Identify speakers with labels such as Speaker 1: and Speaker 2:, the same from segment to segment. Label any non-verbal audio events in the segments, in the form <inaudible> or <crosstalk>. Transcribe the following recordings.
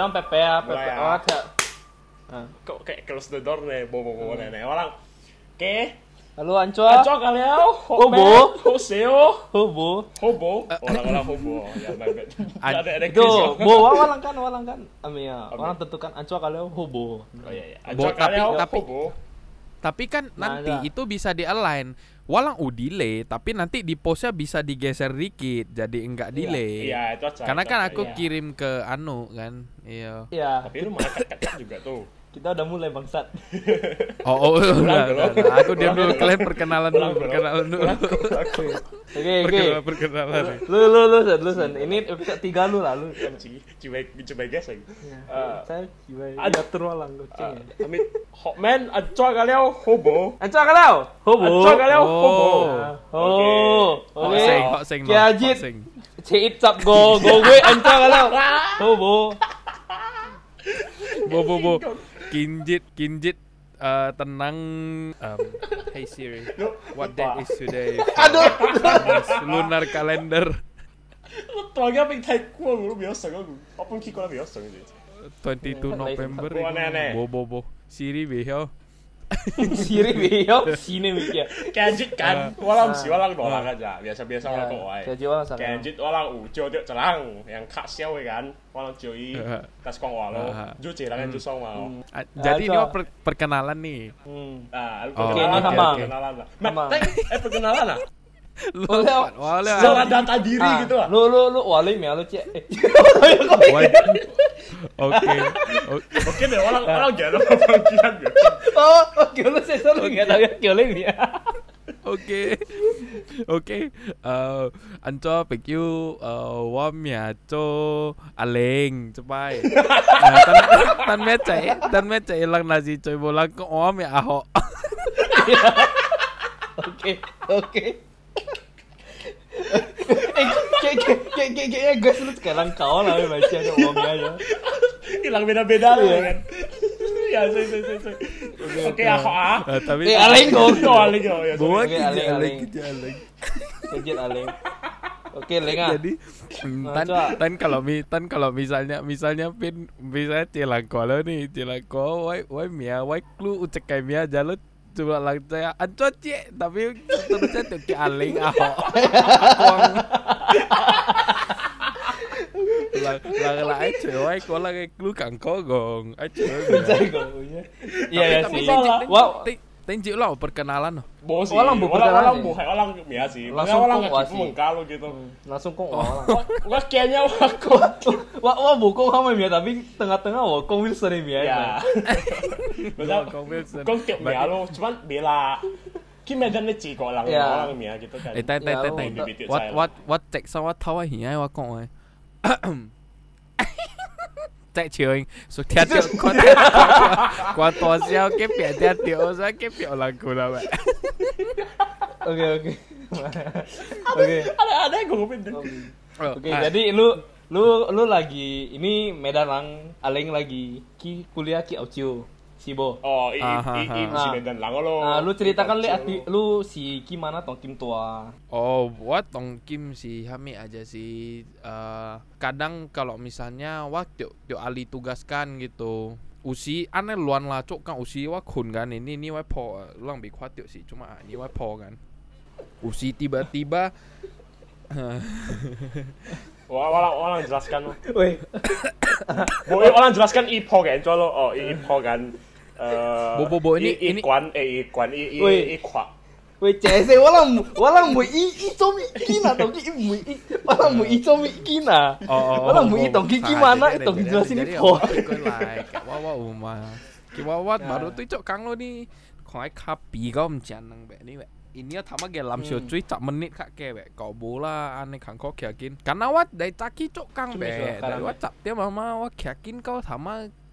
Speaker 1: Orang PP ya, PP.
Speaker 2: Mulai ya.
Speaker 1: Oh. Ah.
Speaker 2: kok kayak close the door nih bobo bobo nenek orang oke
Speaker 1: Halo Ancua.
Speaker 2: Aco kalian
Speaker 1: Hobo.
Speaker 2: Hoseo
Speaker 1: Hobo.
Speaker 2: Hobo orang-orang hobo ya my bad
Speaker 3: Ad-
Speaker 2: ada ya.
Speaker 1: bo walang kan, walang kan. Ami ya, orang tentukan Ancua kalian hobo.
Speaker 2: oh iya iya
Speaker 3: tapi-
Speaker 2: kalian
Speaker 3: tapi-
Speaker 2: hobo
Speaker 3: Tapi kan
Speaker 1: Nah,
Speaker 3: nanti itu bisa di align. Walang u delay, tapi nanti di postnya bisa digeser dikit, jadi enggak delay.
Speaker 2: iya itu aja
Speaker 3: Karena
Speaker 2: itu
Speaker 3: kan
Speaker 2: aja,
Speaker 3: aku
Speaker 2: iya.
Speaker 3: kirim ke Anu kan. Iya.
Speaker 1: Iya,
Speaker 2: tapi lu malah juga tuh
Speaker 1: kita udah mulai bangsat. <laughs>
Speaker 3: Oh, oh udah,
Speaker 2: Pulang
Speaker 3: udah, udah. Aku diam dulu, kalian perkenalan dulu, perkenalan dulu.
Speaker 1: Oke, oke.
Speaker 3: Perkenalan, perkenalan.
Speaker 1: Lu lu lu San, lu San. Ini episode 3 lu lah lu.
Speaker 2: coba coba guys lagi Eh,
Speaker 1: Saya jiwa
Speaker 2: ada-
Speaker 1: diatur walang kucing. ya.
Speaker 2: amit hotman Aco kalian hobo
Speaker 1: Ancua kalian hobo.
Speaker 2: Aco kalian hobo
Speaker 3: Oh.
Speaker 1: Oh,
Speaker 3: Hot
Speaker 1: oke.
Speaker 3: sing, hot sing, no,
Speaker 1: Kia
Speaker 3: hot
Speaker 1: Jit,
Speaker 3: sing.
Speaker 1: Cik cap go go gue Ancua kalian hobo. <laughs>
Speaker 3: Bo, bo, bo. Kinjit, kinjit. eh, tenang. Um, hey Siri, what date is today? <laughs>
Speaker 1: Aduh.
Speaker 3: Lunar calendar.
Speaker 2: gak apa yang thầy của lu biasa kan apa yang kita biasa gitu
Speaker 3: 22 November.
Speaker 2: Wah, nenek.
Speaker 3: Bo, bo, bo. Siri behel.
Speaker 1: Siri beo sini mikir.
Speaker 2: Kenjit kan? Walang sih walang nolak aja. Biasa-biasa
Speaker 1: Ya,
Speaker 2: walang kok wae.
Speaker 1: Jadi walang sana.
Speaker 2: Kenjit walang ujo dia cerang yang kak siau kan. Walang joi. Tas kong walo
Speaker 3: Aha.
Speaker 2: ju cerang kan ju song walo
Speaker 3: Ah, Jadi ini per- perkenalan nih.
Speaker 1: Hmm.
Speaker 2: ah
Speaker 3: Oh,
Speaker 2: perkenalan lah, perkenalan teng, eh perkenalan lah
Speaker 3: Lu?
Speaker 1: Boleh.
Speaker 2: secara data diri
Speaker 1: Ah,
Speaker 2: gitu lah
Speaker 1: Lu lu lu walim ya lu cek. Eh. <laughs>
Speaker 3: Oke. Oke.
Speaker 2: oke deh gak ada panggilan gitu
Speaker 1: Oh, oke lu saya selalu nggak tahu ya kiolim ya.
Speaker 3: Oke. Oke. Eh anco eh wam ya co aleng cepai. Eh, tan tan meca tan meca ilang nasi coy bolang ke wam ya aho.
Speaker 1: Oke, oke. Eh, kayak kayak kayak kayak kayak guys lu sekarang kau lah baca ada uangnya ya.
Speaker 2: hilang beda-beda lah
Speaker 1: Iya.
Speaker 2: kan <laughs> ya sih sih sih oke aku ah
Speaker 3: tapi
Speaker 1: Eh, aleng kok.
Speaker 2: oh aling oh ya
Speaker 3: bawa kerja
Speaker 1: aleng
Speaker 3: aleng. kerja aleng.
Speaker 1: Kejit aleng. Oke, lenga.
Speaker 3: Jadi mm,
Speaker 1: Nah,
Speaker 3: tan, tan kalau mi tan kalau misalnya misalnya pin misalnya cilangko lo nih cilangko wai wai mia wai klu ucek kayak mia jalo coba lang saya anco cie tapi terusnya tuh ke aling aho Kuang. lang lang lang ai cuy wai ko lang ai klu kang ko gong ai cuy
Speaker 1: Percaya kau punya. Iya ya
Speaker 3: tapi
Speaker 1: Wow.
Speaker 3: Tenji lo perkenalan.
Speaker 2: Bo sih,
Speaker 1: Walang bu
Speaker 2: walang walang
Speaker 1: perkenalan
Speaker 2: bu,
Speaker 1: sih.
Speaker 2: walang ya sih.
Speaker 1: Langsung
Speaker 2: walang
Speaker 1: wasi.
Speaker 2: mengkalu gitu.
Speaker 1: Langsung kok orang.
Speaker 2: Wah, wah kayaknya aku.
Speaker 1: Wah, wah bukong sama Mia tapi tengah-tengah wah kong Wilson ya.
Speaker 2: Ya. Betul. <laughs>
Speaker 3: Kong Wilson.
Speaker 2: Kong tiap Mia lo, cuman bela. Ki medan ni
Speaker 1: Ya.
Speaker 2: orang Mia gitu kan.
Speaker 3: Eh, tai tai
Speaker 1: Ya,
Speaker 3: tai
Speaker 1: lo
Speaker 3: tai.
Speaker 2: bibit bibit
Speaker 3: What what what sama tawa hiai wa kong <coughs> ai. Cek chiều số theo tiểu có theo qua to xiao cái bẻ theo tiểu ra cái biểu là cô là vậy
Speaker 1: Oke, oke. Oke.
Speaker 2: Ada ada yang gue.
Speaker 1: Oke, jadi lu lu lu lagi ini Medan lang Aleng lagi ki kuliah ki Aucio Sibo.
Speaker 2: Oh, i
Speaker 3: Ah,
Speaker 2: i i
Speaker 1: ah.
Speaker 2: si medan lang lo.
Speaker 1: Nah, lu ceritakan li arti lu si ki mana tong kim tua.
Speaker 3: oh buat tong kim si Hami aja sih Eh, kadang kalau misalnya waktu tiap ali tugaskan gitu usi aneh luan lah cok kan usi wa kun kan ini ini wa po lang bi kuat sih cuma ini wa po kan usi tiba-tiba <laughs>
Speaker 2: Wah, walang walang jelaskan.
Speaker 1: Woi,
Speaker 2: Bo, walang jelaskan i po kan, lo. Oh, i po kan. Eh,
Speaker 3: Bo, bo, bo, ini-
Speaker 2: i
Speaker 3: ini-
Speaker 2: kwan eh i kwan i i
Speaker 1: Woi.
Speaker 2: i kwa.
Speaker 1: woi cese walang walang mu i i zomi kina tong ki mu i walang mu i zomi kina.
Speaker 3: Oh, oh,
Speaker 1: Walang
Speaker 3: oh,
Speaker 1: mu i
Speaker 3: oh,
Speaker 1: tong ki
Speaker 3: sah,
Speaker 1: gimana
Speaker 3: jadi-
Speaker 1: tong
Speaker 3: jadi-
Speaker 1: jelasin
Speaker 3: jadi
Speaker 1: ini po.
Speaker 3: kayak wawa
Speaker 1: Ya.
Speaker 3: baru tuh cok kang lo nih kau kapi kau macam nang be ni be ini ya ge lam siu
Speaker 1: Hmm.
Speaker 3: cuy tak menit kak ke be kau bola ane kang kau kiakin karena wat dari taki cok kang be dari wat cap dia mama wat kiakin kau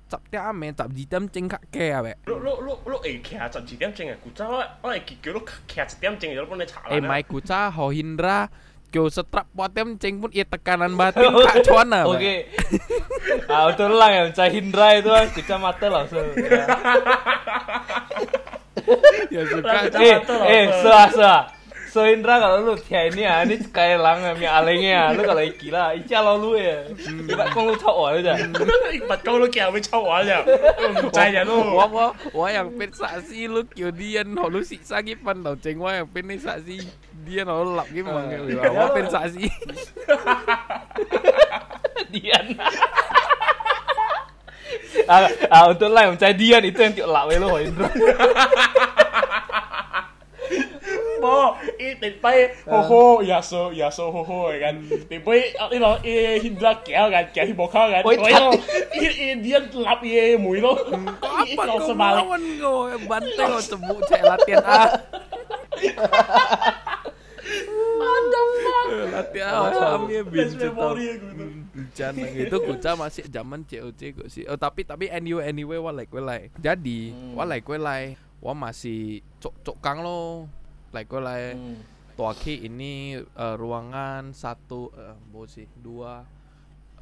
Speaker 3: thama cap dia ame cap jitam ceng kak ke ya be
Speaker 2: 碌碌碌碌诶，其实十二点正嘅，古真我我系叫碌其实十点正，有帮你查啦。
Speaker 3: eh mai kuca ho hindra kau setrap potem ceng pun ia tekanan batin kak <laughs> cuana be
Speaker 1: Oke. Ah, betul lah yang Cah Hindra itu kan kecamatan langsung. Ya.
Speaker 3: ya suka
Speaker 2: Lah,
Speaker 1: eh,
Speaker 2: Kecamatan
Speaker 1: eh,
Speaker 2: langsung.
Speaker 1: sah, soin ra kalau lu tiap ini ah ini kayak lang mi alengnya lu kalau iki lah iki lo lu ya ibat kong lu cowok aja <laughs>
Speaker 2: ibat kong lu kayak cowok aja lu percaya lu
Speaker 3: wah wah wah yang pin saksi lu kyo dia no lu sih sakit pan tau. Ceng wah yang pin saksi dia no lap gitu mang
Speaker 1: eh.
Speaker 3: wah pin saksi
Speaker 2: dia à à tôi lại không chạy điên thì tôi chịu lão ấy rồi po, so ya yaso, yaso, ho kan. Tipay, ino, hidra kya,
Speaker 1: kan,
Speaker 2: kya hiboka, kan. Oy, i dia lap ye, muy, no.
Speaker 3: Apa kau melawan go banteng kau tebu, cek latihan ah.
Speaker 2: Padang banget. Latihan
Speaker 3: awamnya bincang. Kuca masih zaman COC kok sih. Oh tapi tapi anyway anyway walai like. Jadi walai like. Wah masih cok cok kang lo like gue like ya.
Speaker 1: hmm.
Speaker 3: Toaki ini uh, ruangan satu uh, sih dua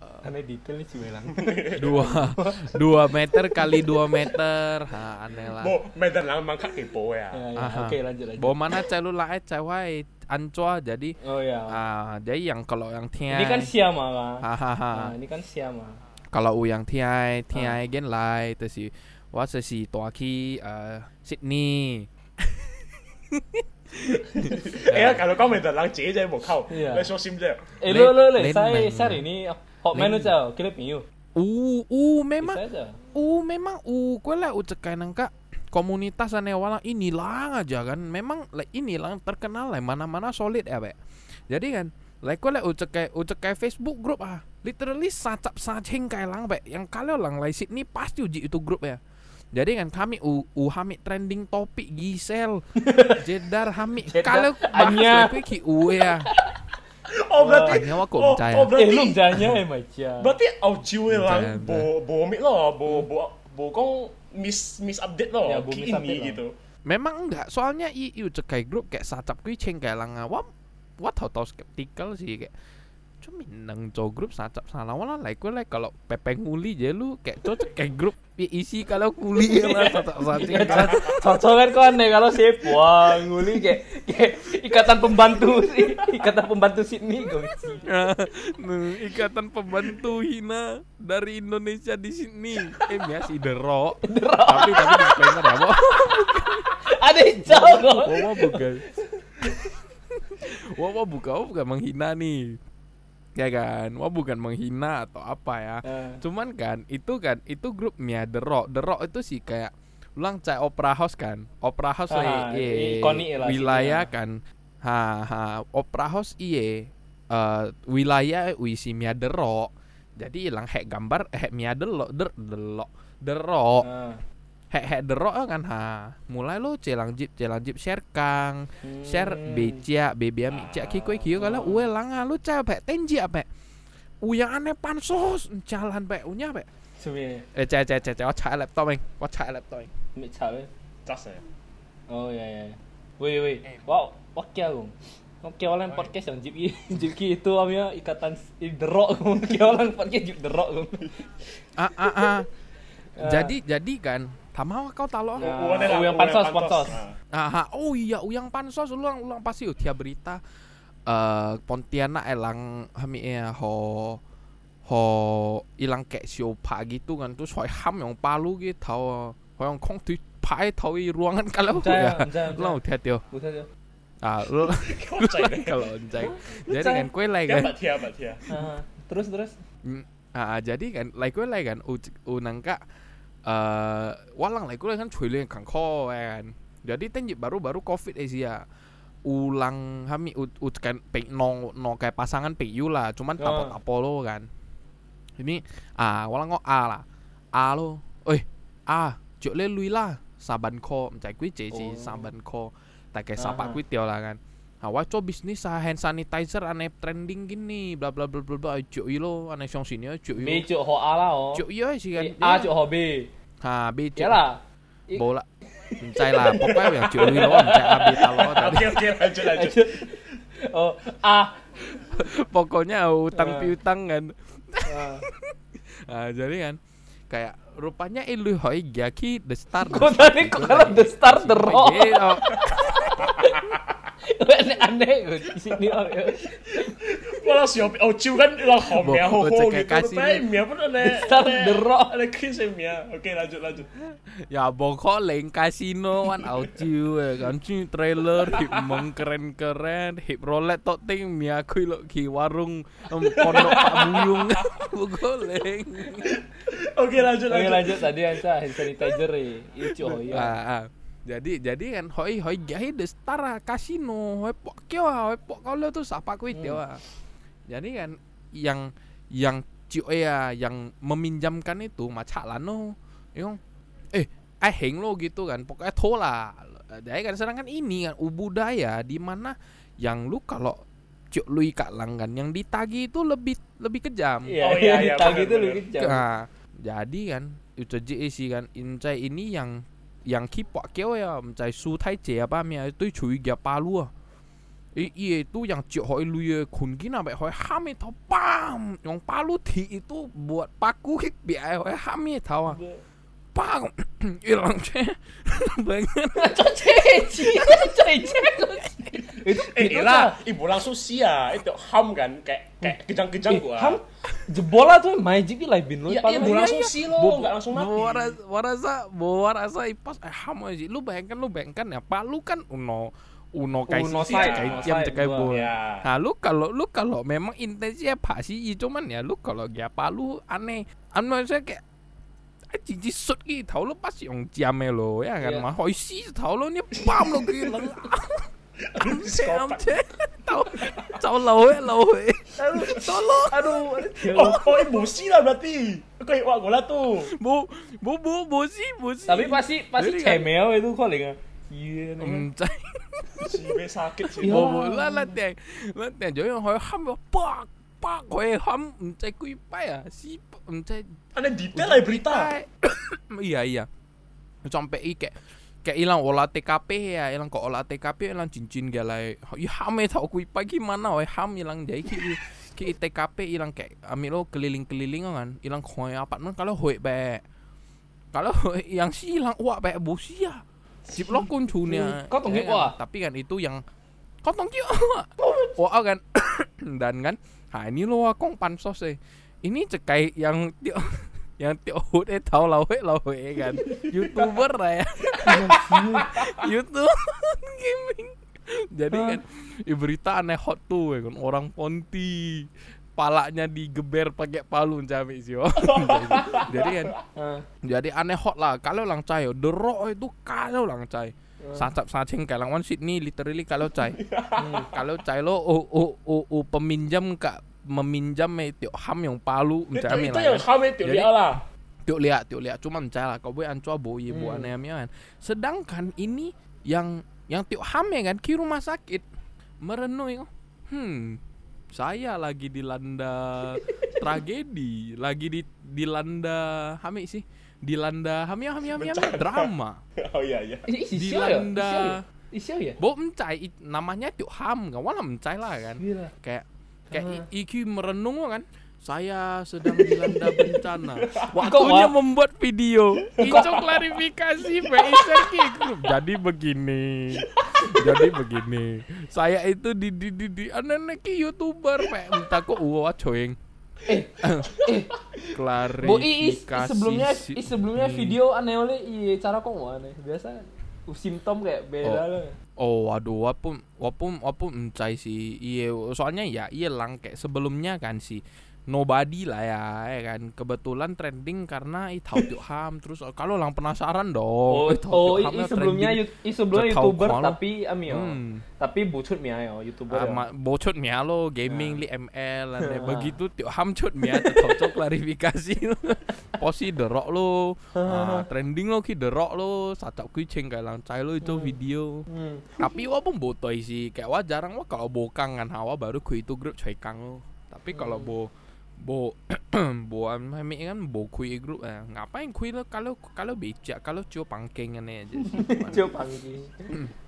Speaker 3: uh,
Speaker 1: aneh detail sih bilang <laughs>
Speaker 3: dua dua meter kali dua meter. Ha aneh lah.
Speaker 2: Bo meter lah mangkak kepo ya,
Speaker 1: ya, ya. oke okay, lanjut lanjut.
Speaker 3: Bo mana celu lah ya, cewai ancoa ah, jadi
Speaker 1: oh ya.
Speaker 3: ah jadi yang kalau yang tiang
Speaker 1: ini kan siama lah
Speaker 3: hahaha
Speaker 1: nah, ini kan siama ah.
Speaker 3: kalau u yang tiai tiang ah. gen lai terus si wah si toaki uh, Sydney. <laughs>
Speaker 2: Eh kalau kau咩得两姐姐冇沟，
Speaker 1: Iya.
Speaker 2: 你小心啫。
Speaker 1: Eh
Speaker 3: Len-
Speaker 1: lu lu lu
Speaker 3: Len
Speaker 1: saya
Speaker 3: Mang.
Speaker 1: saya ini hotman
Speaker 3: Len-
Speaker 1: aja, kira piu.
Speaker 3: uh uh memang
Speaker 1: Bisa aja.
Speaker 3: Uh, memang uh, gue lah ucekai nangka komunitas aneh wala ini lang aja kan. Memang like ini lang terkenal lah mana-mana solid ya, Pak. Jadi kan, like gue lah ucekai ucekai Facebook grup ah. Literally sacap sacing kayak lang, Pak. Yang kalau lang lai Sydney pasti uji itu grup ya. Jadi kan kami u, u trending topik Gisel. <laughs> Jedar Hamik, kalau hanya ki u ya.
Speaker 2: Oh berarti
Speaker 3: Hanya aku
Speaker 2: oh. Oh
Speaker 1: ya.
Speaker 2: berarti
Speaker 1: belum lu
Speaker 2: ya macam. Berarti au
Speaker 3: ciwe
Speaker 2: lang bo bo mik lo bo bo bo kong mis mis update lo
Speaker 1: ya, ki
Speaker 2: ini gitu.
Speaker 3: Memang enggak, soalnya iu cekai grup kayak sacap kucing kayak What Wah tau tau skeptikal sih kayak cuma nang co grup sacap salah. Wala like gue like kalau pepe nguli je lu kayak cocok kayak grup i- isi kalau kuli lah <laughs> sacap sacing kan
Speaker 1: Cocok kan? Kau aneh kalau sih wah nguli kayak kayak ikatan pembantu sih, ikatan pembantu Sydney gue
Speaker 3: Nah, ikatan pembantu hina dari Indonesia di sini eh biasa derok tapi tapi disclaimer ya Bo.
Speaker 1: Ada hijau kok.
Speaker 3: Wawa bukan. Wawa bukan Wawa bukan menghina nih Ya kan Wawa bukan menghina atau apa ya
Speaker 1: Eh,
Speaker 3: Cuman kan itu kan itu grupnya The Rock. The Rock itu sih kayak ulang cai opera house kan. Opera house
Speaker 1: Ah, ikonik lah
Speaker 3: wilayah kan. Ha ha opera house iye eh wilayah wisi mia The Rock. Jadi ilang hek gambar hek mia The Rock The, the Rock The Rock. Hek hek The Rock kan ha. Mulai lo celang jip celang jip share kang share
Speaker 1: Hmm.
Speaker 3: becia bebi ami cak kiko kio kalau ue langa lu capek tenji apa Uyang aneh pansos jalan pe unya pe eh cek cek cek cek cek laptop eng cek laptop eng
Speaker 1: mik cawe.
Speaker 2: 真係。
Speaker 1: Oh ya ya. Woi woi. Wow, oke aku. Oke orang podcast yang Jip <laughs> Jip itu amnya ikatan derok <laughs> Oke orang podcast Jip derok.
Speaker 3: ah ah <laughs> ah jadi jadi kan Tama wa kau talo.
Speaker 2: Uyang
Speaker 1: pansos, pansos.
Speaker 3: Aha, oh iya oh, uyang pansos ulang ulang pasti. Oh, utia berita uh, Pontianak elang hami ya, ho ho ilang kayak sio pagi gitu kan. tu kan. Tuh soal ham yang palu gitu tau yang kong tu pai tau i ruangan kalau. Ya. lo utia tio ah <laughs> lo. <laughs> Kalau onjai jadi kan kue
Speaker 2: lagi
Speaker 3: kan.
Speaker 1: Terus terus.
Speaker 3: Hmm. Ah jadi kan like kue lagi kan unangka eh walang gue kan cuy kan kau kan. Jadi tenjip baru baru covid Asia ulang kami u, u kan pe no no kayak pasangan pe yu lah cuman
Speaker 1: Oh.
Speaker 3: tapot Apollo kan. Ini ah walang kok A lah. A lo eh A cuk le lui lah saban ko mencai kui ceci
Speaker 1: Oh.
Speaker 3: saban ko tak kayak sapa kui tio lah kan Nah, wah coba bisnis ah hand sanitizer aneh trending gini bla bla bla bla bla cuk lo aneh song sini cuk
Speaker 1: B
Speaker 3: yo
Speaker 1: cuk ho A lah oh.
Speaker 3: cuk yo sih kan
Speaker 1: A cuk ho B.
Speaker 3: ha B cuk
Speaker 1: Ya lah. I-
Speaker 3: bola mencai lah pokoknya yang cuk lo mencai AB talo tadi
Speaker 2: Oke oke lanjut <laughs> lanjut.
Speaker 1: Oh, A.
Speaker 3: pokoknya utang
Speaker 1: Ah.
Speaker 3: piutang kan
Speaker 1: Ah. <laughs>
Speaker 3: ah jadi kan kayak rupanya ilu hoi gaki the star
Speaker 1: Kok tadi kok kalau the star the rock.
Speaker 3: Gitu.
Speaker 1: Aneh di sini oh, ya.
Speaker 2: Walau siapa oh ciu kan lah homia
Speaker 3: Bo-
Speaker 2: ho ho gitu. Tapi mia pun ada-
Speaker 1: The Rock.
Speaker 2: Ada kiss mia. Oke lanjut lanjut.
Speaker 3: Ya pokok leng kasino kan ya kan Ci trailer hip mong keren-keren hip rolet tok ting mi aku lo ki warung pondok Pak Buyung pokok leng
Speaker 2: Oke lanjut
Speaker 1: Oke
Speaker 2: lanjut.
Speaker 1: lanjut tadi Anca hand sanitizer ya. Itu oh ya.
Speaker 3: Jadi jadi kan hoi hoi gahi de stara kasino hoi pok kyo hoi pok kalau tuh sapa kuit
Speaker 1: Hmm.
Speaker 3: jadi kan yang yang cio ya yang meminjamkan itu macalah no yang eh eh heng lo gitu kan pokoknya tola jadi kan sedangkan ini kan budaya di mana yang lu kalau cuk lu kalang kan yang ditagi itu lebih lebih kejam
Speaker 1: Iya,
Speaker 2: Oh, iya, iya,
Speaker 1: ditagi
Speaker 2: bener,
Speaker 1: itu lu
Speaker 2: bener.
Speaker 1: kejam.
Speaker 3: Nah, jadi kan itu JC kan Incai ini yang yang kipok keo ya mencai su tai je apa mia itu cui gia palu ah. I, iya itu yang cik hoi lu ye kun gina baik hoi hami tau pam yang palu ti itu buat paku hik biar hoi hami tau ah. pam hilang ce banget
Speaker 1: Ceci, ceci. Itu
Speaker 2: Eh
Speaker 1: itu
Speaker 2: lah, ibu langsung sia itu ham kan kayak kayak kejang-kejang gua.
Speaker 1: Eh, Ham jebol lah tuh magic di live bin lu.
Speaker 2: Iya,
Speaker 1: paling
Speaker 2: ibu
Speaker 1: iya,
Speaker 2: langsung
Speaker 1: iya.
Speaker 2: si lo, nggak langsung mati.
Speaker 3: Bawa rasa, bawa rasa, bawa rasa ipas eh ham aja. Lu bayangkan, lu bayangkan ya, palu kan uno uno kayak
Speaker 1: Uno side,
Speaker 3: kayak jam bola.
Speaker 2: Ya.
Speaker 3: Nah, lu kalau lu kalau memang intensinya pasti cuman ya lu kalau dia palu aneh. Anu saya kayak ah, cici sut gitu, tahu lu pasti yang jamnya lo ya kan
Speaker 1: Iya.
Speaker 3: mah hoi si tahu lo ni pam lo gila. <laughs> Amce amce tahu tahu lau eh lau eh. Tolong.
Speaker 1: Aduh,
Speaker 2: Oh, oh emosi lah berarti. Kayak wah gua lah tuh.
Speaker 3: Bu bu bu bosi bosi.
Speaker 1: Tapi pasti pasti
Speaker 3: Jadi kan-
Speaker 1: cemel itu calling ah. Iya, nih.
Speaker 3: Amce.
Speaker 2: Si be sakit sih.
Speaker 1: Iya.
Speaker 3: Bo bo la la tiang la tiang jo yang hoi ham yo pak pak hoi ham amce kui pa ya si amce
Speaker 2: Ada detail lah berita.
Speaker 3: iya iya sampai i kayak hilang olah TKP ya hilang kok olah TKP hilang cincin galai. Ya hame tau kui pagi mana weh ham hilang jadi ki ki TKP hilang kayak ambil lo keliling keliling kan hilang koi apa nun kalau hoi be kalau yang si hilang wah be bosia Cip lo kuncunya
Speaker 1: Kau tong
Speaker 3: Ya
Speaker 1: hip
Speaker 3: kan?
Speaker 1: wah?
Speaker 3: tapi kan itu yang kau tong kio wah kan <coughs> dan kan nah ini lo kong pansos eh ini cekai yang yang tio hut eh tahu lau eh lau eh kan? Youtuber lah ya. <laughs> YouTube gaming. Jadi kan i berita aneh hot tuh ya kan? Orang ponti palanya digeber pakai palu cami sih oh. <laughs> jadi kan
Speaker 1: Ah.
Speaker 3: jadi aneh hot lah. Kalau lang cai the rock itu kalau lang cai sacap sacing kalang one Sydney literally kalau cai kalau cai lo o o o, o peminjam kak meminjam itu ham yang palu
Speaker 2: Itu
Speaker 3: cami
Speaker 2: itu
Speaker 3: lah
Speaker 2: yang ham itu dia lah.
Speaker 3: Tiuk lihat, tiuk lihat cuma mencari lah. Kau boleh ancoa boy ibu
Speaker 1: Hmm.
Speaker 3: aneh kan. Sedangkan ini yang yang tiuk hamil kan ki rumah sakit merenung ya. Hmm, saya lagi dilanda <laughs> tragedi, lagi di dilanda hamil sih, dilanda hamil hamil hamil, hamil drama. <laughs>
Speaker 2: Oh iya iya.
Speaker 1: Ya?
Speaker 3: Dilanda.
Speaker 1: Isi sial ya?
Speaker 3: Bo mencai namanya tiuk ham, kan wala mencai lah kan.
Speaker 1: Gila.
Speaker 3: Kayak kayak i- iki merenung kan. Saya sedang dilanda bencana. <laughs> Waktunya
Speaker 1: Wak?
Speaker 3: membuat video. Itu klarifikasi Group. <laughs> Jadi begini. Jadi begini. Saya itu di di di, di anak ki youtuber Pak. Entah kok uwa coeng.
Speaker 1: Eh, <laughs> eh,
Speaker 3: Klarifikasi.
Speaker 1: Bo i, i- sebelumnya i, sebelumnya video aneh oleh cara kok mana? Biasa uh, simptom kayak beda
Speaker 3: Oh.
Speaker 1: loh.
Speaker 3: Oh waduh wapun wapun wapun mencai sih iya soalnya ya iya lang kayak sebelumnya kan si nobody lah ya, ya kan kebetulan trending karena i tahu Tiu ham <laughs> terus kalau lang penasaran dong
Speaker 1: Oh, oh, i,
Speaker 3: ya
Speaker 1: sebelumnya yu- i sebelumnya youtuber
Speaker 3: kalau-
Speaker 1: tapi ami yo.
Speaker 3: Hmm.
Speaker 1: Tapi bucut mia yo youtuber.
Speaker 3: Ah,
Speaker 1: yo.
Speaker 3: ma- bocot mia lo gaming
Speaker 1: Ah.
Speaker 3: li ML lah
Speaker 1: Ah. <laughs>
Speaker 3: begitu Tiu ham cut mia cocok klarifikasi <laughs> posi derok lo ah, trending lo ki derok lo sacap kucing kayak lang cai lo itu
Speaker 1: Hmm.
Speaker 3: video
Speaker 1: Hmm.
Speaker 3: tapi wah pun botoi sih kayak wah jarang wah kalau bokang kan hawa baru ku itu grup cuy kang lo tapi kalau
Speaker 1: Hmm.
Speaker 3: bo bo bo mami kan bo kui grup eh, ngapain kui lo kalau kalau becak kalau cio pangkeng aneh aja
Speaker 1: panggil.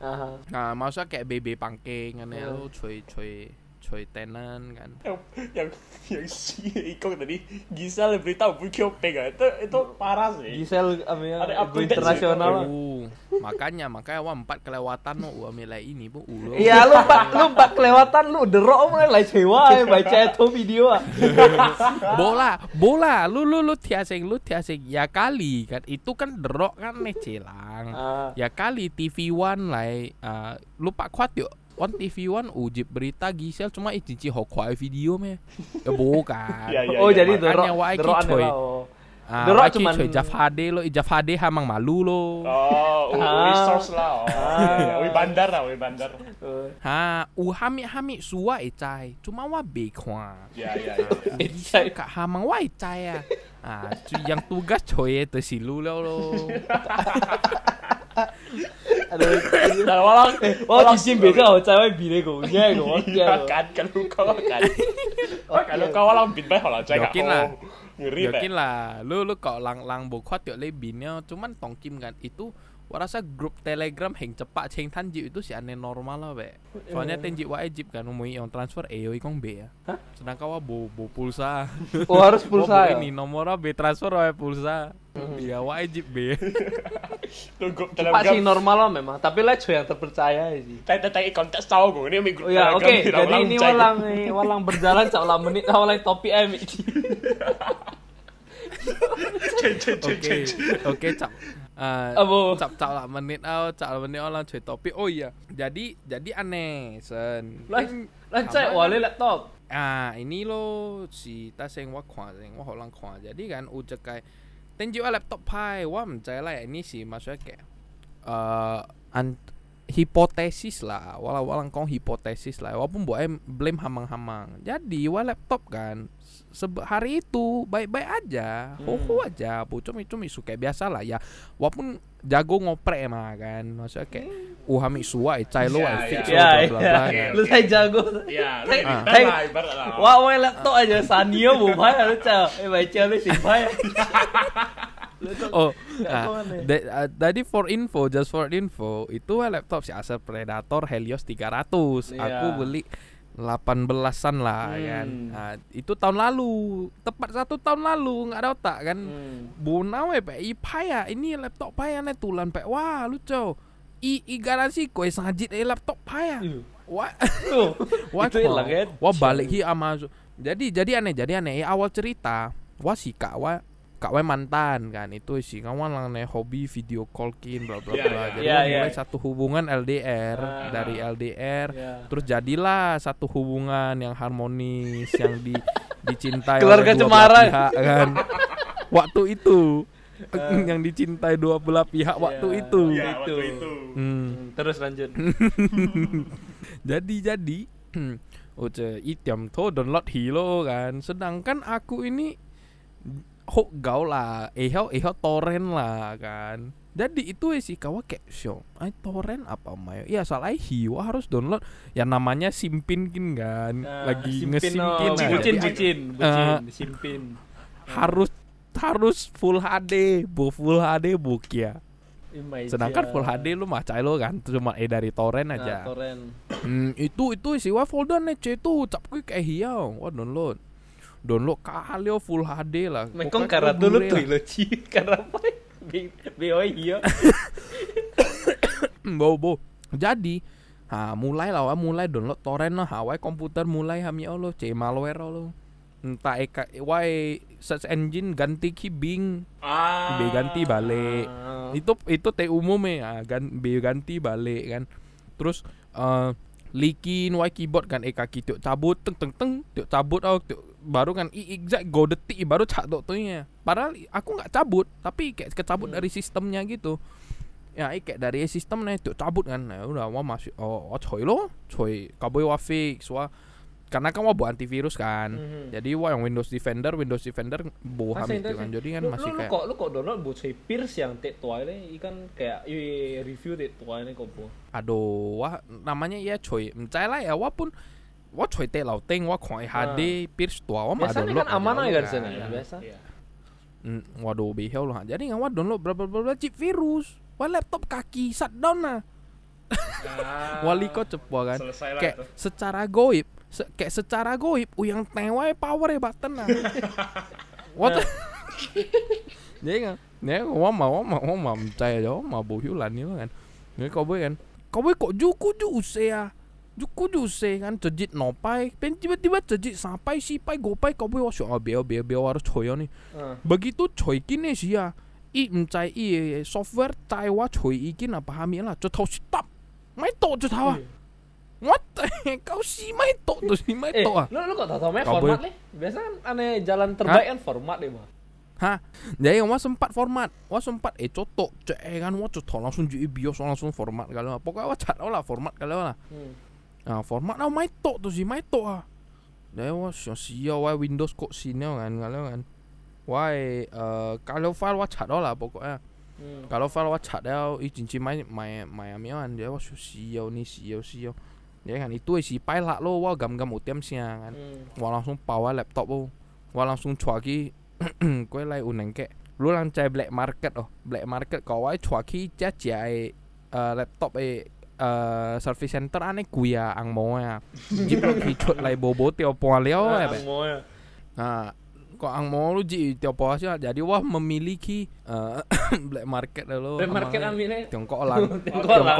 Speaker 1: Aha.
Speaker 3: nah masa kayak bebe pangkeng aneh
Speaker 1: Hmm.
Speaker 3: lo cuy cuy coy tenant kan.
Speaker 2: Yang yang yang si Iko tadi Gisel berita pun Kyopeng ah. itu itu parah sih.
Speaker 1: Gisel amnya
Speaker 2: Ada
Speaker 1: go
Speaker 2: update
Speaker 1: internasional.
Speaker 3: uh, makanya makanya wah empat kelewatan no wah milih ini bu. Uh,
Speaker 1: Iya lu pak lu pak kelewatan lu derok mah lah cewa ya <laughs> baca itu video ah. <laughs>
Speaker 3: bola bola lu lu lu tiaseng lu tiaseng ya kali kan. Itu kan derok kan nih celang
Speaker 1: Ah.
Speaker 3: ya kali TV One lah uh, lupa kuat yuk on TV One ujib berita Gisel. Cuma icinci hokwa video me. Ya bukan.
Speaker 2: Iya, <laughs> iya,
Speaker 1: Oh jadi
Speaker 3: makanya
Speaker 1: derok
Speaker 3: wah, iki,
Speaker 1: derok
Speaker 3: coy.
Speaker 1: oh.
Speaker 3: Ah, ki
Speaker 1: cuman-
Speaker 3: coy. Jaf HD lo Jaf HD hamang malu lo.
Speaker 2: Oh uh,
Speaker 1: Ah.
Speaker 2: resource lah oh. Iya. Wi bandar lah wi bandar.
Speaker 1: Eh,
Speaker 3: ha u hami hami suwa ecai cuma wa bekwa
Speaker 2: ya ya ya ya.
Speaker 3: Gisel kak hamang wa ecai ya. Ah yang tugas coy itu si lu lo <laughs> lo
Speaker 1: Aduh.
Speaker 2: Nah, walang
Speaker 1: Wah cincin beda oh cewek bile go nya go.
Speaker 2: Iya <laughs> kan kan lu kau kan. <laughs> Oh kalau kau walang bin bay holang cai
Speaker 3: Yakin lah.
Speaker 2: Ngeri
Speaker 3: yakin
Speaker 2: pak.
Speaker 3: lah lu lu kok lang lang bokot yuk lebihnya cuman tongkim kan itu gua rasa grup telegram heng cepat heng tanjip itu si aneh normal lah be soalnya tenjip wajib kan umumnya yang transfer eh ikong b ya.
Speaker 1: Hah?
Speaker 3: sedangkan wa bo bo pulsa. <laughs>
Speaker 1: Oh harus
Speaker 3: Wa
Speaker 1: pulsa ya.
Speaker 3: ini nomornya b transfer wa pulsa. Ya wajib b
Speaker 2: Tuh grup
Speaker 1: Pak sih normal lah memang, tapi lah yang terpercaya sih.
Speaker 2: Tai tai tai konteks tahu gue ini mi grup
Speaker 1: Oh ya, oke. Jadi ini walang eh, walang berjalan seolah menit walang topi em. <laughs>
Speaker 2: Cai, cai, cai,
Speaker 3: oke
Speaker 2: cai.
Speaker 3: oke cap Eh,
Speaker 1: Apa?
Speaker 3: cap cap lah menit oh cap lah menit orang cuy topi oh iya jadi jadi aneh sen
Speaker 1: Lah, lah cek wale laptop.
Speaker 3: Ah, ini lo si ta sing wa kwa sing wa holang kwa. Jadi kan ucap kayak tenju laptop pai wa mencari lah ini sih maksudnya kayak eh an hipotesis lah walau walang kong hipotesis lah walaupun buat blame hamang-hamang jadi wa laptop kan sebe hari itu baik-baik aja hoho aja bu cumi cumi suka biasa lah ya walaupun jago ngoprek mah kan maksudnya kayak uh hami suai cai lo
Speaker 2: Ya,
Speaker 3: I fix
Speaker 2: ya.
Speaker 3: lo,
Speaker 1: Ya,
Speaker 3: bla bla
Speaker 1: ya.
Speaker 3: bla kan.
Speaker 1: Lu saya jago.
Speaker 2: Ya.
Speaker 1: Wah, wah laptop aja Sanyo bu pai lu cek. Eh baca lu sih pai. <laughs>
Speaker 3: Oh,
Speaker 1: Nggak
Speaker 3: ah,
Speaker 1: tahu aneh.
Speaker 3: da- ah, tadi for info, just for info, itu ah, laptop si Acer Predator Helios 300.
Speaker 1: Iya.
Speaker 3: Aku beli 18-an lah
Speaker 1: Hmm.
Speaker 3: kan. Nah, itu tahun lalu, tepat satu tahun lalu nggak ada otak kan.
Speaker 1: Hmm.
Speaker 3: Bunau eh pak, i paya ini laptop paya nih tulan pak. Wah lucu. I, i garansi kue sajit eh laptop paya.
Speaker 1: Ih,
Speaker 3: Wah, <laughs> wah,
Speaker 1: Itu hilang kan?
Speaker 3: wah balik hi Amazon. Jadi jadi aneh, jadi aneh. Awal cerita, wah si kak wah kak wah mantan kan itu sih kawan lang nih hobi video call kin bla bla
Speaker 2: Iya,
Speaker 3: bla.
Speaker 2: iya.
Speaker 3: Jadi wah
Speaker 1: iya.
Speaker 3: mulai satu hubungan LDR
Speaker 1: Ah.
Speaker 3: dari LDR
Speaker 1: Ya.
Speaker 3: terus jadilah satu hubungan yang harmonis yang di <laughs> dicintai
Speaker 1: Keluarga cemara.
Speaker 3: pihak kan. <laughs> Waktu itu <laughs> yang dicintai dua belah pihak waktu
Speaker 1: Iya.
Speaker 3: itu.
Speaker 2: Ya,
Speaker 1: Itu.
Speaker 2: waktu itu.
Speaker 3: Hmm.
Speaker 1: Hmm, Terus lanjut.
Speaker 3: jadi jadi <clears throat> Oce itiam to download hilo kan sedangkan aku ini hok gaul lah ehau ehau torrent lah kan. Jadi itu sih kawa kayak show ay torrent apa mayo ya salah hiwa harus download yang namanya simpin kan.
Speaker 1: Nah,
Speaker 3: lagi
Speaker 1: simpin,
Speaker 3: ngesimpin
Speaker 1: oh.
Speaker 3: nah,
Speaker 1: bucin bucin bucin
Speaker 3: Ah.
Speaker 1: simpin.
Speaker 3: harus harus full HD bu full HD bu ya.
Speaker 1: Imai
Speaker 3: sedangkan full HD lu mah cai lo kan. Cuma eh dari torrent
Speaker 1: Nah,
Speaker 3: aja.
Speaker 1: torrent.
Speaker 3: Hmm, itu itu isi wa folder nih C itu cap kayak hiau wah download download kali oh, full HD lah.
Speaker 1: Mekong karena dulu tuh lo ci karena apa? BO iya. <coughs>
Speaker 3: bo bo jadi ha mulai lah mulai download torrent lah. Ha wah, komputer mulai hami lo C malware lo entah eka wae search engine ganti ki Bing.
Speaker 2: Ah.
Speaker 3: B ganti balik. Itu itu teh umum ya. Gan B ganti balik kan. Terus eh likin wae keyboard kan eh kaki tiuk cabut teng teng teng tiuk cabut oh tiuk baru kan i exact go detik baru cak dok tuh ya. Padahal aku nggak cabut tapi kayak kecabut dari sistemnya gitu. Ya i kayak dari sistem nih tiuk cabut kan nah, udah wah masih oh, oh coy lo coy kaboy wah fix wah karena kan wah buat antivirus kan
Speaker 1: Mhm.
Speaker 3: jadi wah yang Windows Defender Windows Defender boham
Speaker 1: Masih
Speaker 3: itu kan jadi kan
Speaker 1: lu,
Speaker 3: masih
Speaker 1: lu,
Speaker 3: kayak
Speaker 1: lu kok lu kok download buat saya Pierce yang tek tua ini ikan kayak i, review tek tua ini kok bu.
Speaker 3: aduh wah namanya ya coy mencai lah ya walaupun wah coy teh lau teng wah koi HD pierce tua wah mah
Speaker 1: Biasanya
Speaker 3: download
Speaker 1: kan aman
Speaker 3: aja
Speaker 1: aja
Speaker 3: lo
Speaker 1: kan sana
Speaker 2: Iya.
Speaker 1: biasa.
Speaker 2: Iya.
Speaker 3: Hmm, waduh behel lah jadi nggak wah download berapa berapa chip virus wah laptop kaki shutdown nah
Speaker 2: Ah,
Speaker 3: wali kau cepo kan?
Speaker 2: Lah
Speaker 3: kayak
Speaker 2: itu.
Speaker 3: secara goib se- kayak secara goib uyang tewai power ya tenang. <laughs> What? <laughs> Jadi kan mà mà mà mà mà chạy đó mà bù hiếu lạnh như kan. Nếu kau kan. Kau kok juku ju usea juku ju use kan cejit nopai. Pen tiba-tiba cejit sampai si pai gopai kau boleh wasyo ah biar biar biar harus coyo nih.
Speaker 1: Heeh.
Speaker 3: begitu coy kini sih ya i mencai i software cai wa coy ikin apa hamil lah cho tau stop mai to cho tau ah what the heck? kau si mai to tu si mai to ah
Speaker 1: lu lu kok tau format nih? Biasa kan aneh jalan terbaik kan format deh, mah.
Speaker 3: Hah? Jadi wah sempat format, wah sempat eh cotok, cek eh, kan wah cotok langsung jadi bios langsung format kalau pokoknya wah cat lah format kalau lah.
Speaker 1: Hmm.
Speaker 3: Nah format nah mai tok tu si mai tok ah. Jadi wah sia sia wah Windows kok sini kan kalau kan. Wah eh kalau file wah cat lah pokoknya.
Speaker 1: Hmm.
Speaker 3: Kalau file wah cat dia i cincin mai mai mai amian dia wah sia sia ni sia sia. Dia kan itu si file lah lo wah gam-gam utiam sia kan.
Speaker 1: Hmm.
Speaker 3: Wah langsung power laptop oh. Wah langsung cuaki <clears throat> Kue lai uneng ke Lu lang cai black market oh Black market kau cuaki ai uh, Laptop ai uh, Service center ane kuya ang mo ya <laughs> Jip lo lai bobo po leo ya
Speaker 1: ya.
Speaker 3: Nah kok ang mo lu ji po sih jadi wah memiliki uh, <coughs> black market lo
Speaker 1: Black market ambilnya.
Speaker 3: Tiongkok lang <laughs>
Speaker 1: Tiongkok lang.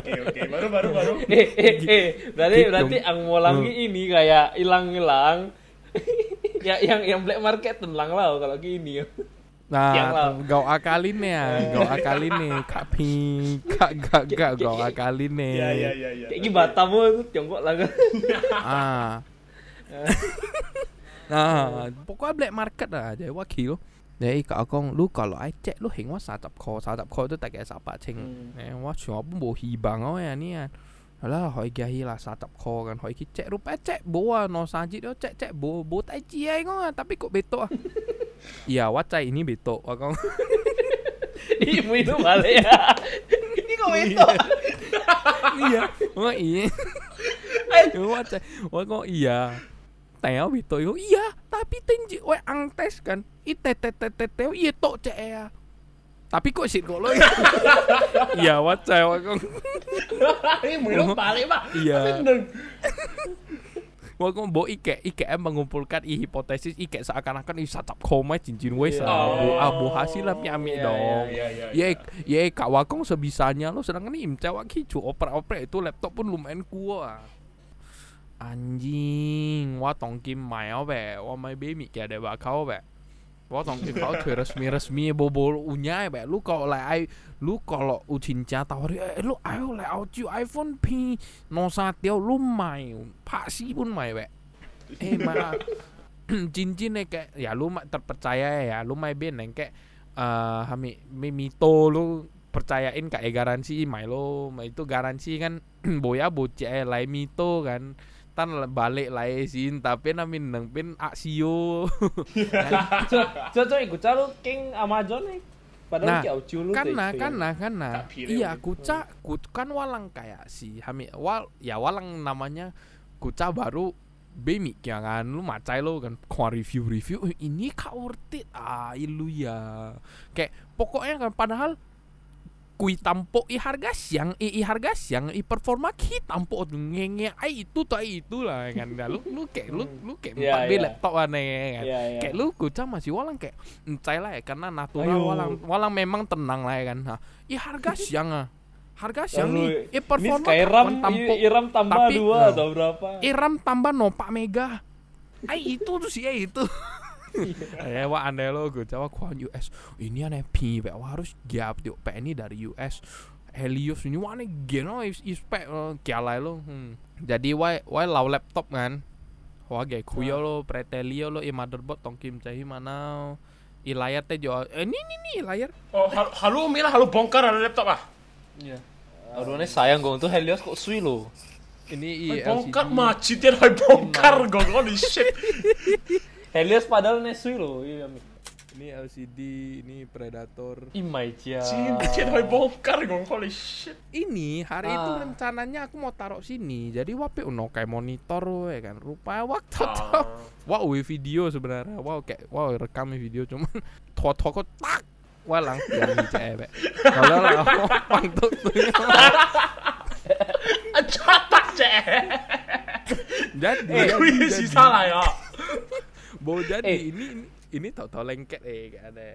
Speaker 2: Oke oke. Baru baru baru. <laughs>
Speaker 1: eh, eh, eh, berarti berarti ang molang ini kayak hilang-hilang. <laughs> ya yang yang black market tenang lah kalau gini. Lah.
Speaker 3: Nah, kau akalin ya, kau akalin nih, kak pi, kak gak gak kau akalin nih.
Speaker 2: Iya iya iya iya.
Speaker 1: Kayak gini Batam itu Tiongkok lah
Speaker 3: ah nah pokoknya black market lah jadi wakil Jadi kak akong lu kalau ai cek lu hing wa satap ko satap ko itu tak kayak sapa cing.
Speaker 1: Hmm.
Speaker 3: eh wa cuma pun bo hibang oh ya ni kan. Alah hoi gahi lah satap ko kan. Hoi ki cek rupa cek bawa no sanji dia cek cek bo bo tai chi ai ngong tapi kok beto ah. <laughs> Iya wa cai ini beto akong. <laughs>
Speaker 1: Ibu itu balik ya. <laughs> Ini kok itu.
Speaker 3: iya. Wa iya. Wa cai wa kok iya teo beto yo iya tapi tenji we ang tes kan i te te te te te iya tok cek ya tapi kok sih kok lo <laughs> iya wa cai wa kong <laughs>
Speaker 2: Ini minum balik pak.
Speaker 3: Iya. Kok mbok ike em mengumpulkan i hipotesis ike seakan-akan i satap koma cincin wes
Speaker 1: Iya.
Speaker 3: abu
Speaker 2: Oh.
Speaker 3: abu hasil lah ami
Speaker 1: Iya,
Speaker 3: dong.
Speaker 2: Iya iya.
Speaker 3: Ya, ya kak wakong sebisanya lo sedangkan ini cewek kicu oper-oper itu laptop pun lumayan kuat. Anjing, wah tongkim mai be, wah mai bemi kia ada bakau be. Wah tongkim <laughs> kau tuh resmi-resmi bobol unya be. Lu kalau lai ai, lu kalau ucinca tawari, eh lu ayo lai audio iPhone P no satio lu mai, pasti pun mai be. <laughs> Eh mah <clears throat> cincin kayak ya lu terpercaya ya lu main band yang kayak eh hami mi mito lu percayain kayak garansi mai lo itu garansi kan <clears throat> boya bocah lai mito kan tan balik lai sin tapi namin nang pin aksio <laughs>
Speaker 1: coba ikut calo king Amazon nih. Padahal
Speaker 3: Nah,
Speaker 1: lu
Speaker 3: karena karena karena iya kuca kut kan walang kayak si hami wal ya walang namanya kuca baru Bemi ya kan? Lu macai lo kan kau review review "Eh, ini kau worth it ah ilu ya. Kayak pokoknya kan padahal kui tampo i harga siang i, i harga siang i performa ki tampo ngenge ai itu tuh ai itu lah kan Nah, lu lu kayak lu lu kayak empat B
Speaker 1: iya.
Speaker 3: laptop aneh kan
Speaker 1: Iya, iya.
Speaker 3: kayak lu kucang masih walang kayak encai lah ya karena natural
Speaker 1: Ayo.
Speaker 3: walang walang memang tenang lah ya kan nah, i harga <laughs> siang ah harga siang
Speaker 1: Lalu,
Speaker 3: nih i performa kapan tampo
Speaker 1: Iram tambah
Speaker 3: Tapi-
Speaker 1: dua
Speaker 3: Nah.
Speaker 1: atau berapa?
Speaker 3: Iram tambah nopak mega Ai itu tuh sih ya itu <laughs> Eh wah aneh lo gue jawab kuan US Ini aneh pi Wah harus giap Pe ini dari US Helios ini wah aneh geno is ispek kialai lo hmm. Jadi wah wah lau laptop kan Wah gak kuyo lo pretelio lo i motherboard tongkim cahi mana I layar teh jo Eh ini ini nih layar
Speaker 2: Oh hal- halu milah halu bongkar ada laptop ah.
Speaker 1: Iya. Aduh ini sayang gue untuk Helios kok sui lo.
Speaker 3: Ini i
Speaker 2: Hai bongkar macitin hai bongkar gong holy shit. <laughs>
Speaker 1: Helios padahal nih sui lo. Iya.
Speaker 3: Ini LCD Ini Predator
Speaker 1: Imai cia.
Speaker 2: Cincin hai bongkar gong holy shit.
Speaker 3: ini hari itu
Speaker 1: Ah.
Speaker 3: rencananya aku mau taruh sini jadi wape uno kayak monitor ya kan rupa waktu
Speaker 2: Ah.
Speaker 3: wow video sebenarnya wow kayak wow rekam video cuman <laughs> toko toko tak walang yang <laughs> cewek kalau lah orang tuh
Speaker 2: Catat cek.
Speaker 3: jadi
Speaker 2: Eh, salah ya.
Speaker 3: Mau jadi
Speaker 1: Eh.
Speaker 3: ini ini ini tau-tau lengket eh kayak ada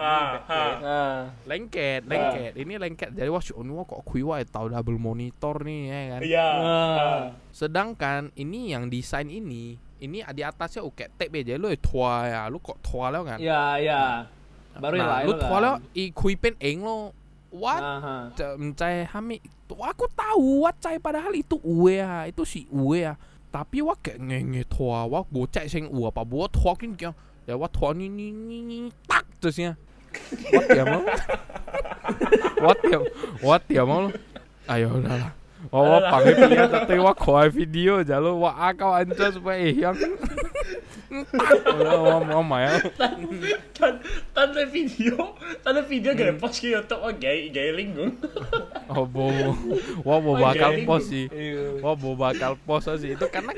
Speaker 2: Ah, ah.
Speaker 1: Nah,
Speaker 3: lengket lengket. Ini lengket. Jadi wah si Oni wah kok kui wah tahu double monitor nih ya kan?
Speaker 2: Iya.
Speaker 1: Ah.
Speaker 3: sedangkan ini yang desain ini ini di atasnya uke tape aja lu tua ya. Lu kok tua lo kan?
Speaker 1: Ya ya. Baru
Speaker 3: nah, lu tua lo i kui pen eng lo. What? Mencai hami. Tuh aku tahu what cai. Padahal itu uwe ya. Itu si uwe ya tapi wah kayak ngenge tua wah bocah sing uwe apa buat tua kin kayak ya wah tua ni ni ni ni tak terusnya. What ya mau? What ya what ya mau? Ayo udahlah Oh, wah pakai dia tapi wah kau video jalo wah akau anca supaya yang Hola, mamma
Speaker 2: ja. Tann det video, tann det video mm. greppa si YouTube pos sih.
Speaker 3: Wa bo bakal pos sih. Itu karena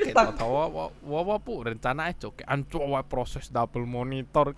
Speaker 3: double monitor.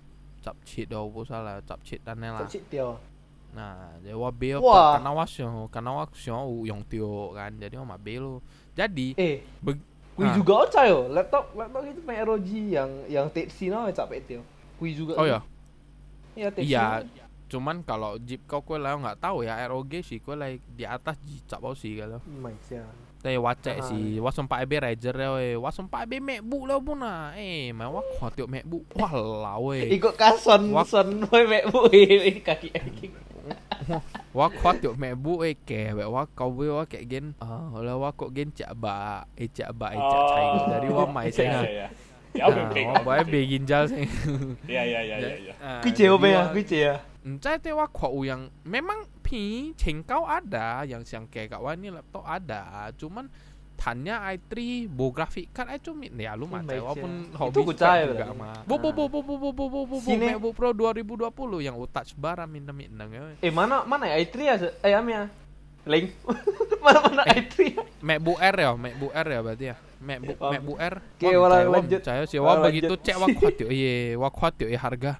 Speaker 3: cap cap cheat dah bu salah cap cheat dan lah
Speaker 1: Cik tio.
Speaker 3: nah jadi wabe
Speaker 1: Wah.
Speaker 3: karena wasyo karena wasyo yang tio kan jadi wah mabe lo jadi
Speaker 1: Eh,
Speaker 3: Beg-
Speaker 1: kui
Speaker 3: Ah.
Speaker 1: juga oca yo. Laptop laptop itu main ROG yang yang Tetsi no capek tio. Kui juga.
Speaker 3: oh ya
Speaker 1: Iya Tetsi.
Speaker 3: iya cuman kalau jeep kau kue lah nggak tahu ya ROG sih kue lah di atas jeep cap sih kalau tapi wacek
Speaker 1: si,
Speaker 3: wasom pak sempat ebe rajer ya weh. Wah sempat ebe mekbuk lah pun lah Eh, main wah khotiok mekbuk Wah weh.
Speaker 1: Ikut kason, kason weh mekbuk weh Kaki kaki <laughs>
Speaker 3: Wah khotiok mekbuk weh ke wak kau weh wah kek gen. Ah, wak lah gen cak bak Eh cak bak, eh cak oh. cair. Dari wah mai <laughs> saya
Speaker 2: ya ya. Ya,
Speaker 3: nah,
Speaker 2: ya,
Speaker 3: ya, ya Ya, ginjal
Speaker 2: sih Ya,
Speaker 3: ya,
Speaker 1: ya, ya
Speaker 3: Kuih
Speaker 1: cek ya, kuih cek ya?
Speaker 3: Ntar teh wah kok uyang Memang pi cengkau ada, yang siang kayak kak ini laptop ada, cuman Tanya i3 bo grafik card aja cuma ya lu mah walaupun hobi
Speaker 1: Itu ku cai
Speaker 3: juga mah. Bo bo bo bo bo bo bo bo bo bo. MacBook Pro 2020 yang touch bar minta minta
Speaker 1: Eh mana mana ya i3 ya? Eh amnya. Link. <laughs> mana mana i3 ya?
Speaker 3: MacBook Air ya, MacBook Air ya berarti ya. MacBook. MacBook Air.
Speaker 1: Oke, wala lanjut.
Speaker 3: percaya sih. Wah begitu cek wah kuat yuk. Iya, wah kuat yuk ya harga.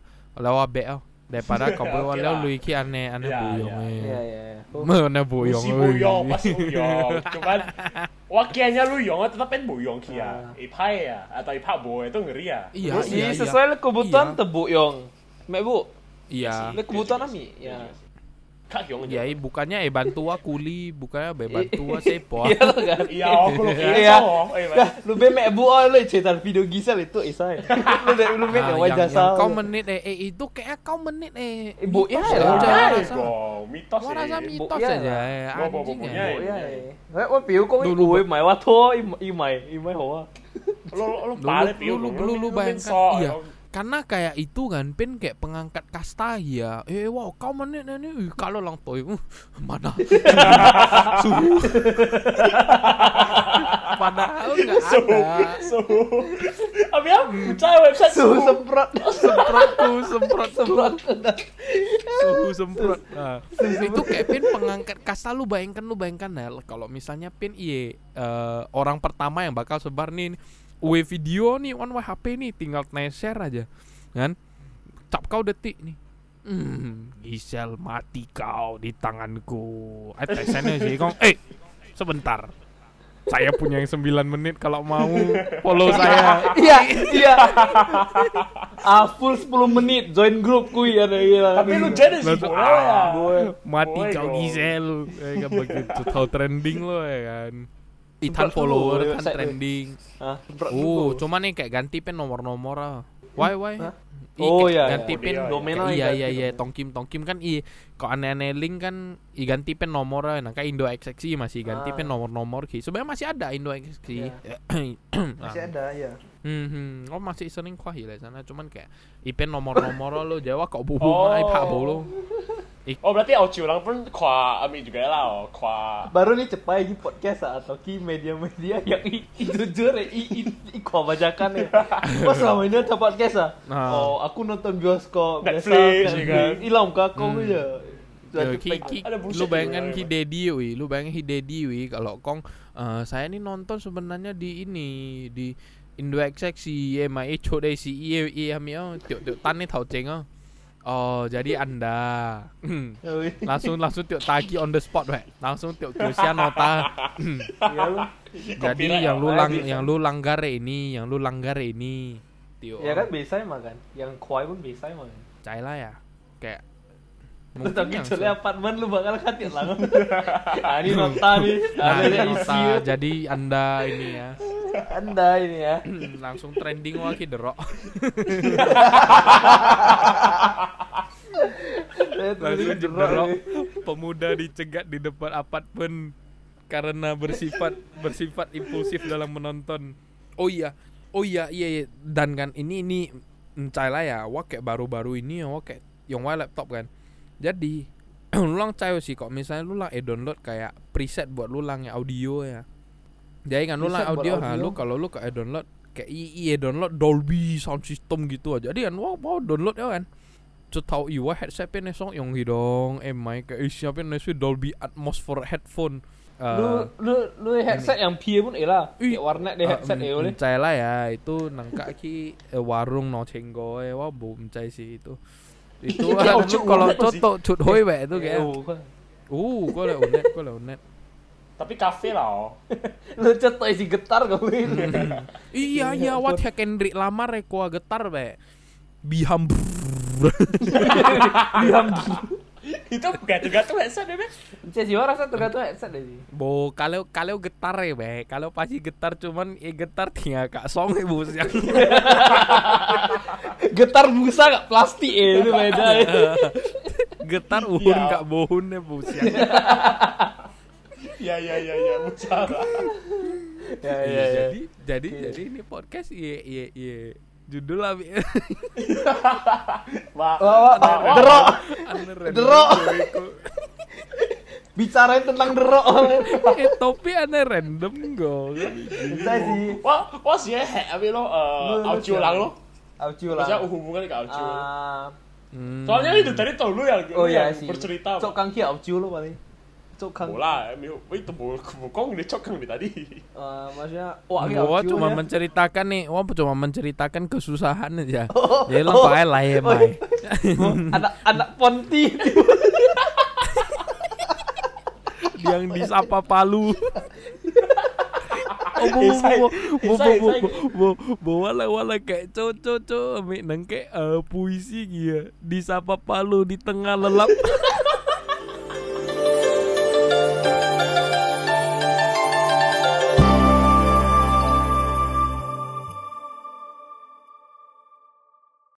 Speaker 3: Be oh. Daripada kau bawa
Speaker 2: Oke
Speaker 3: leo
Speaker 2: lah.
Speaker 3: lu iki aneh aneh
Speaker 2: Ya,
Speaker 3: buyong.
Speaker 2: ya.
Speaker 1: Iya
Speaker 3: eh.
Speaker 1: iya. Oh.
Speaker 3: Mana buyong.
Speaker 2: Si
Speaker 3: eh.
Speaker 2: buyong pas buyong. Cuman wakilnya lu yong tetap kan buyong
Speaker 1: Ah.
Speaker 2: kia. Ipai ya atau ipa boy itu ngeri ya.
Speaker 3: Iya,
Speaker 1: Bos,
Speaker 3: iya,
Speaker 1: ini
Speaker 3: iya.
Speaker 1: sesuai le kebutuhan
Speaker 3: Iya.
Speaker 1: tebu yong. Mek bu,
Speaker 3: Iya.
Speaker 1: le kebutuhan ami. Ya.
Speaker 2: Yai
Speaker 3: bukannya eh bantua kuli, bukannya be bantua sepo.
Speaker 1: Iya lo kan? <laughs>
Speaker 2: Iya, <laughs> aku
Speaker 1: Iya kira Lu be mek bu lo cerita video gisel itu eh, isai. <laughs> Lu be lu mek
Speaker 3: ah,
Speaker 1: wajah sal.
Speaker 3: Kau menit eh eh itu kayak kau menit eh.
Speaker 1: eh
Speaker 3: bu
Speaker 1: ya
Speaker 3: eh,
Speaker 2: lah. Mitos.
Speaker 3: Gua rasa mitos aja. Anjing ya.
Speaker 1: Hei, wa piu kau
Speaker 3: dulu
Speaker 1: mai wa to i mai i mai
Speaker 2: hoa. Lo
Speaker 3: lo
Speaker 2: lo
Speaker 3: lu lu lu bayangkan iya Karena kayak itu kan pin kayak pengangkat kasta ya. Eh wow kau menit ini Ih, kalau lang toy uh, mana <laughs> suhu. Padahal nggak
Speaker 2: Suhu,
Speaker 3: ada.
Speaker 2: suhu. Abi apa? Percaya website
Speaker 1: Suhu
Speaker 2: suhu.
Speaker 1: semprot.
Speaker 3: semprotku semprot
Speaker 1: Semprot.
Speaker 3: suhu semprot nah, itu kayak pin pengangkat kasta lu bayangkan lu bayangkan Nel kalau misalnya pin iye eh, orang pertama yang bakal sebar nih uwe video nih on HP nih tinggal naik share aja kan cap kau detik nih Hmm, Gisel mati kau di tanganku. Eh, tesennya sih kong. Eh, sebentar. Saya punya yang 9 menit kalau mau follow <laughs> saya.
Speaker 1: Iya, iya. Ah, full 10 menit join grup kui ada gila.
Speaker 2: Tapi lu jadi sih ya.
Speaker 3: ah, mati
Speaker 2: Boy,
Speaker 3: kau. Gisel ya kan begitu tahu trending lo ya kan Itan
Speaker 1: Semprot
Speaker 3: follower kan trending
Speaker 1: Ah, semprot
Speaker 3: uh
Speaker 1: dulu.
Speaker 3: cuma nih kayak ganti pen nomor-nomor ah why why
Speaker 1: Hah?
Speaker 3: i
Speaker 1: Oh,
Speaker 3: kayak
Speaker 1: iya,
Speaker 3: ganti
Speaker 2: iya.
Speaker 3: pin
Speaker 2: Iya,
Speaker 1: Domino
Speaker 3: iya iya iya tongkim tongkim kan i kok aneh-aneh link kan i ganti pin nomor nah kayak Indo XXI masih ganti
Speaker 1: Ah.
Speaker 3: pin nomor-nomor ki sebenarnya masih ada Indo XXI
Speaker 1: Iya.
Speaker 3: Nah, <coughs>
Speaker 1: Masih ada ya.
Speaker 3: Hmm, hmm. Oh masih sering kuah ya sana cuman kayak ipen nomor-nomor lo Jawa kok bubu
Speaker 2: Oh.
Speaker 3: mai pak bolo.
Speaker 2: Oh berarti Audio lang pun kwa Ami juga lah oh kwa
Speaker 1: Baru nih cepai di podcast ah, atau ki media-media yang i, i jujur ya, i, i, i kau bacakan ya. <laughs> Oh selama ini ada podcast ah.
Speaker 3: Nah.
Speaker 1: Oh aku nonton bioskop
Speaker 2: Netflix,
Speaker 1: biasa.
Speaker 2: ya kan?
Speaker 1: Ilam kakak
Speaker 3: Hmm.
Speaker 1: ya.
Speaker 3: Yo, ki, ki, lu bayangkan ki. Dedi wi, lu bayangin ki Dedi wi kalau kong eh, saya ini nonton sebenarnya di ini di Indo XXI ya mai cho dai si iya iya mi oh tiok tiok tan ni tau ceng oh. Oh, jadi <laughs> Anda
Speaker 1: Ya,
Speaker 3: langsung langsung tiok tagi on the spot weh. Langsung tiok tulisnya nota. <laughs>
Speaker 1: Lu.
Speaker 3: jadi yang lu lang
Speaker 1: Bisa.
Speaker 3: yang lu langgar ini, yang lu langgar ini. Tiok.
Speaker 1: Ya kan bisa emang kan. Yang kuai pun bisa emang.
Speaker 3: Cai lah ya. Kayak
Speaker 1: Terus tapi
Speaker 3: se-
Speaker 1: apartemen lu bakal kaget lah. <laughs> ah ini nota nih.
Speaker 3: Nah, ini nota. Jadi Anda ini ya.
Speaker 1: Anda ini ya.
Speaker 3: langsung trending ki derok. Langsung derok. Pemuda dicegat di depan apartemen karena bersifat bersifat impulsif dalam menonton. Oh iya. Oh iya iya, iya. dan kan ini ini encai lah ya, wah kayak baru-baru ini ya, wah kayak yang wah laptop kan. Jadi <clears throat> lu lang cai sih kok misalnya lu lang eh download kayak preset buat lu lang ya audio ya. Dia ingat
Speaker 1: nolak audio,
Speaker 3: audio, ha lu kalau lu kayak download kayak iya download Dolby sound system gitu aja. Jadi kan wow, wow download ya kan. So tau iwa headset pin esong yang hidong eh mic kayak siapin nesu Dolby Atmos for headphone.
Speaker 1: Uh, lu lu lu headset ini. yang pia pun
Speaker 3: ela
Speaker 1: ya warna deh headset uh, ya oleh
Speaker 3: mencai lah ya itu nangka ki warung no cenggo ya wah bu mencai sih itu itu kalau contoh cut hoi itu kayak uh kau lah unet kau lah unet
Speaker 2: Tapi kafe lah oh <laughs>
Speaker 1: Lu cetok isi getar kau ini. <laughs>
Speaker 3: Iya iya, wat ya Kendrick lamar eh kuah getar be. Biham. <laughs>
Speaker 1: Diam.
Speaker 2: Itu gatel-gatel headset deh be
Speaker 1: Cek sih orang satu tergantung headset deh sih.
Speaker 3: Bo kalau kalau getar ya be, kalau pasti getar cuman eh getar tinggal kak song eh bos yang.
Speaker 1: Getar busa gak plastik eh itu beda.
Speaker 3: getar uhun
Speaker 2: Iya.
Speaker 3: kak bohun ya bos yang.
Speaker 2: Ya ya ya ya Salah
Speaker 1: Ya
Speaker 3: Iya,
Speaker 1: ya ya.
Speaker 3: jadi jadi jadi ini podcast iya iya iya judul lah Bi.
Speaker 2: Wah
Speaker 1: derok. Derok. Bicarain tentang derok.
Speaker 3: eh topi aneh random go
Speaker 1: Bisa sih.
Speaker 2: Wah, wah sih ya, abi lo,
Speaker 1: Lu-
Speaker 2: eh, lang lo.
Speaker 1: Audio lah.
Speaker 2: Maksudnya hubungannya ke audio.
Speaker 1: Ah,
Speaker 3: Hmm.
Speaker 2: Soalnya itu tadi tau lu yang,
Speaker 1: oh iya sih.
Speaker 2: bercerita.
Speaker 1: Cok kang kia audio lo paling. Cok kang.
Speaker 2: Bola, itu bol, bokong di cok kang di tadi.
Speaker 1: Eh, <laughs> maksudnya wah ini
Speaker 3: Gua cuma
Speaker 1: ya.
Speaker 3: menceritakan nih, gua cuma menceritakan kesusahan aja.
Speaker 1: Oh,
Speaker 3: Jadi lah
Speaker 1: oh.
Speaker 3: pakai lah ya, Mai.
Speaker 1: Anak anak ponti. <laughs>
Speaker 3: Yang disapa Palu. <laughs> Oh, bu, bu, bu, bu, bu, bu, bu, wala, wala kayak co, co, co, ambil nang kayak eh, puisi gitu. Disapa Palu di tengah lelap.